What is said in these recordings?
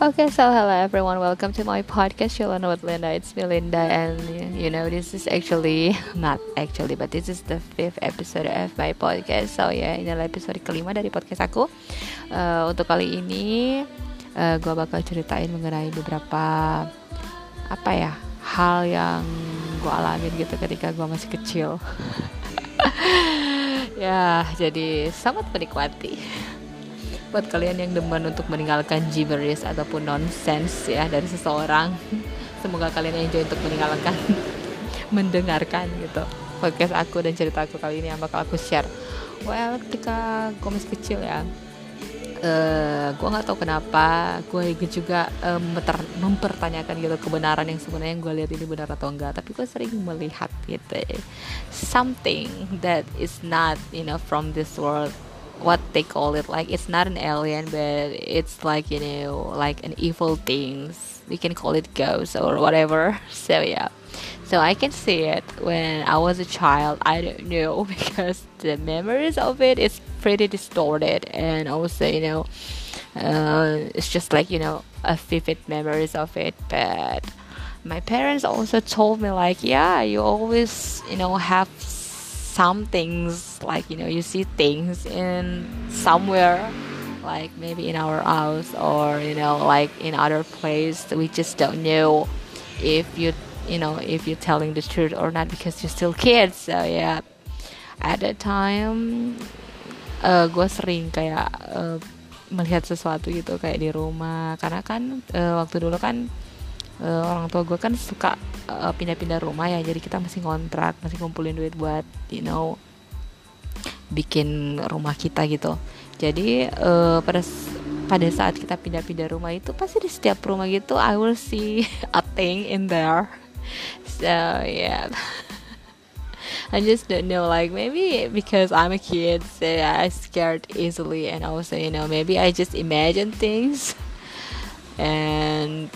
Okay, so hello everyone, welcome to my podcast Chillin with Linda. It's me Linda, and you know this is actually not actually, but this is the fifth episode of my podcast. So ya, yeah, ini adalah episode kelima dari podcast aku. Uh, untuk kali ini, uh, gue bakal ceritain mengenai beberapa apa ya hal yang gue alamin gitu ketika gue masih kecil. ya, jadi sangat menikmati buat kalian yang demen untuk meninggalkan gibberish ataupun nonsense ya dari seseorang semoga kalian enjoy untuk meninggalkan mendengarkan gitu podcast aku dan cerita aku kali ini yang bakal aku share. Well ketika gue kecil ya uh, gue nggak tahu kenapa gue juga um, mempertanyakan gitu kebenaran yang sebenarnya yang gue lihat ini benar atau enggak. Tapi gue sering melihat gitu something that is not you know from this world what they call it. Like it's not an alien but it's like you know like an evil things. We can call it ghost or whatever. So yeah. So i can see it. When i was a child i don't know because the memories of it is pretty distorted. And also you know uh, it's just like you know a vivid memories of it. But my parents also told me like yeah you always you know have some things like you know you see things in somewhere like maybe in our house or you know like in other place we just don't know if you you know if you're telling the truth or not because you're still kids. So yeah. At that time uh, gue sering kayak uh, melihat sesuatu gitu kayak di rumah. Karena kan uh, waktu dulu kan uh, orang tua gue kan suka pindah pindah-pindah rumah ya jadi kita masih ngontrak masih kumpulin duit buat you know bikin rumah kita gitu. Jadi uh, pada pada saat kita pindah-pindah rumah itu pasti di setiap rumah gitu I will see a thing in there. So yeah. I just don't know like maybe because I'm a kid so I scared easily and also you know maybe I just imagine things. And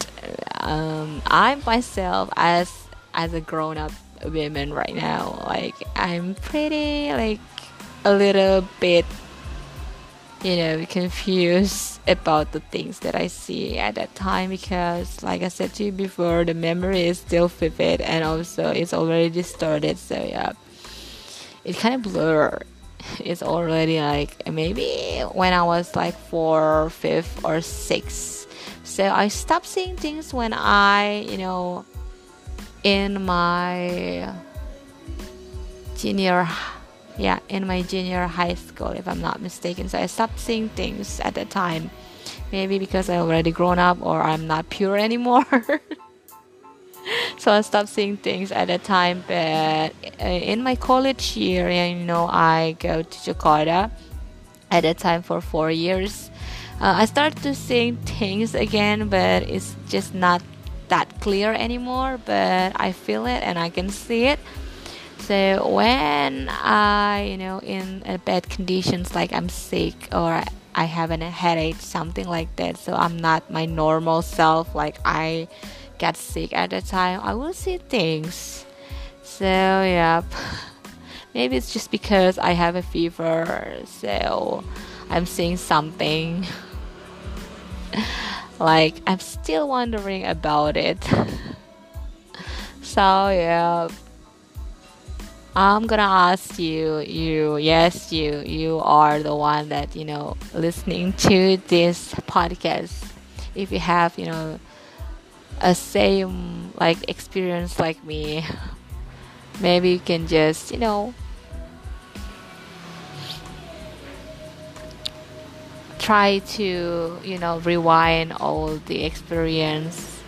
um, I myself as as a grown up woman right now, like I'm pretty like a little bit you know confused about the things that I see at that time because like I said to you before the memory is still vivid and also it's already distorted so yeah. It kind of blur. It's already like maybe when I was like four fifth or six so I stopped seeing things when I, you know, in my junior yeah in my junior high school if i'm not mistaken. So i stopped seeing things at that time. Maybe because i already grown up or i'm not pure anymore. So i stopped seeing things at that time. But uh, in my college year you know i go to jakarta at that time for four years uh, I start to see things again, but it's just not that clear anymore. But I feel it and I can see it. So when I, you know, in bad conditions, like I'm sick or I have a headache, something like that. So I'm not my normal self. Like I get sick at the time, I will see things. So yeah, maybe it's just because I have a fever. So I'm seeing something. like I'm still wondering about it. so yeah. I'm gonna ask you, you, yes, you, you are the one that, you know, listening to this podcast. If you have, you know, a same like experience like me, maybe you can just, you know, try to you know rewind all the experience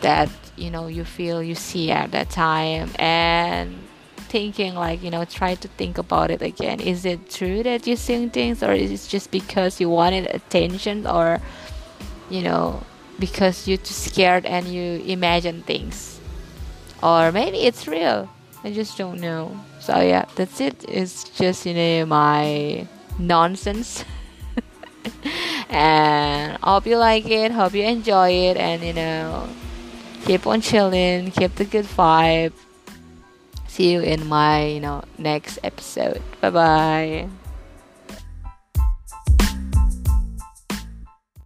that you know you feel you see at that time and thinking like you know try to think about it again. Is it true that you're seeing things or is it just because you wanted attention or you know because you're too scared and you imagine things? Or maybe it's real. I just don't know. So yeah that's it. It's just you know my nonsense and hope you like it hope you enjoy it and you know keep on chilling keep the good vibe. See you in my you know next episode. Bye bye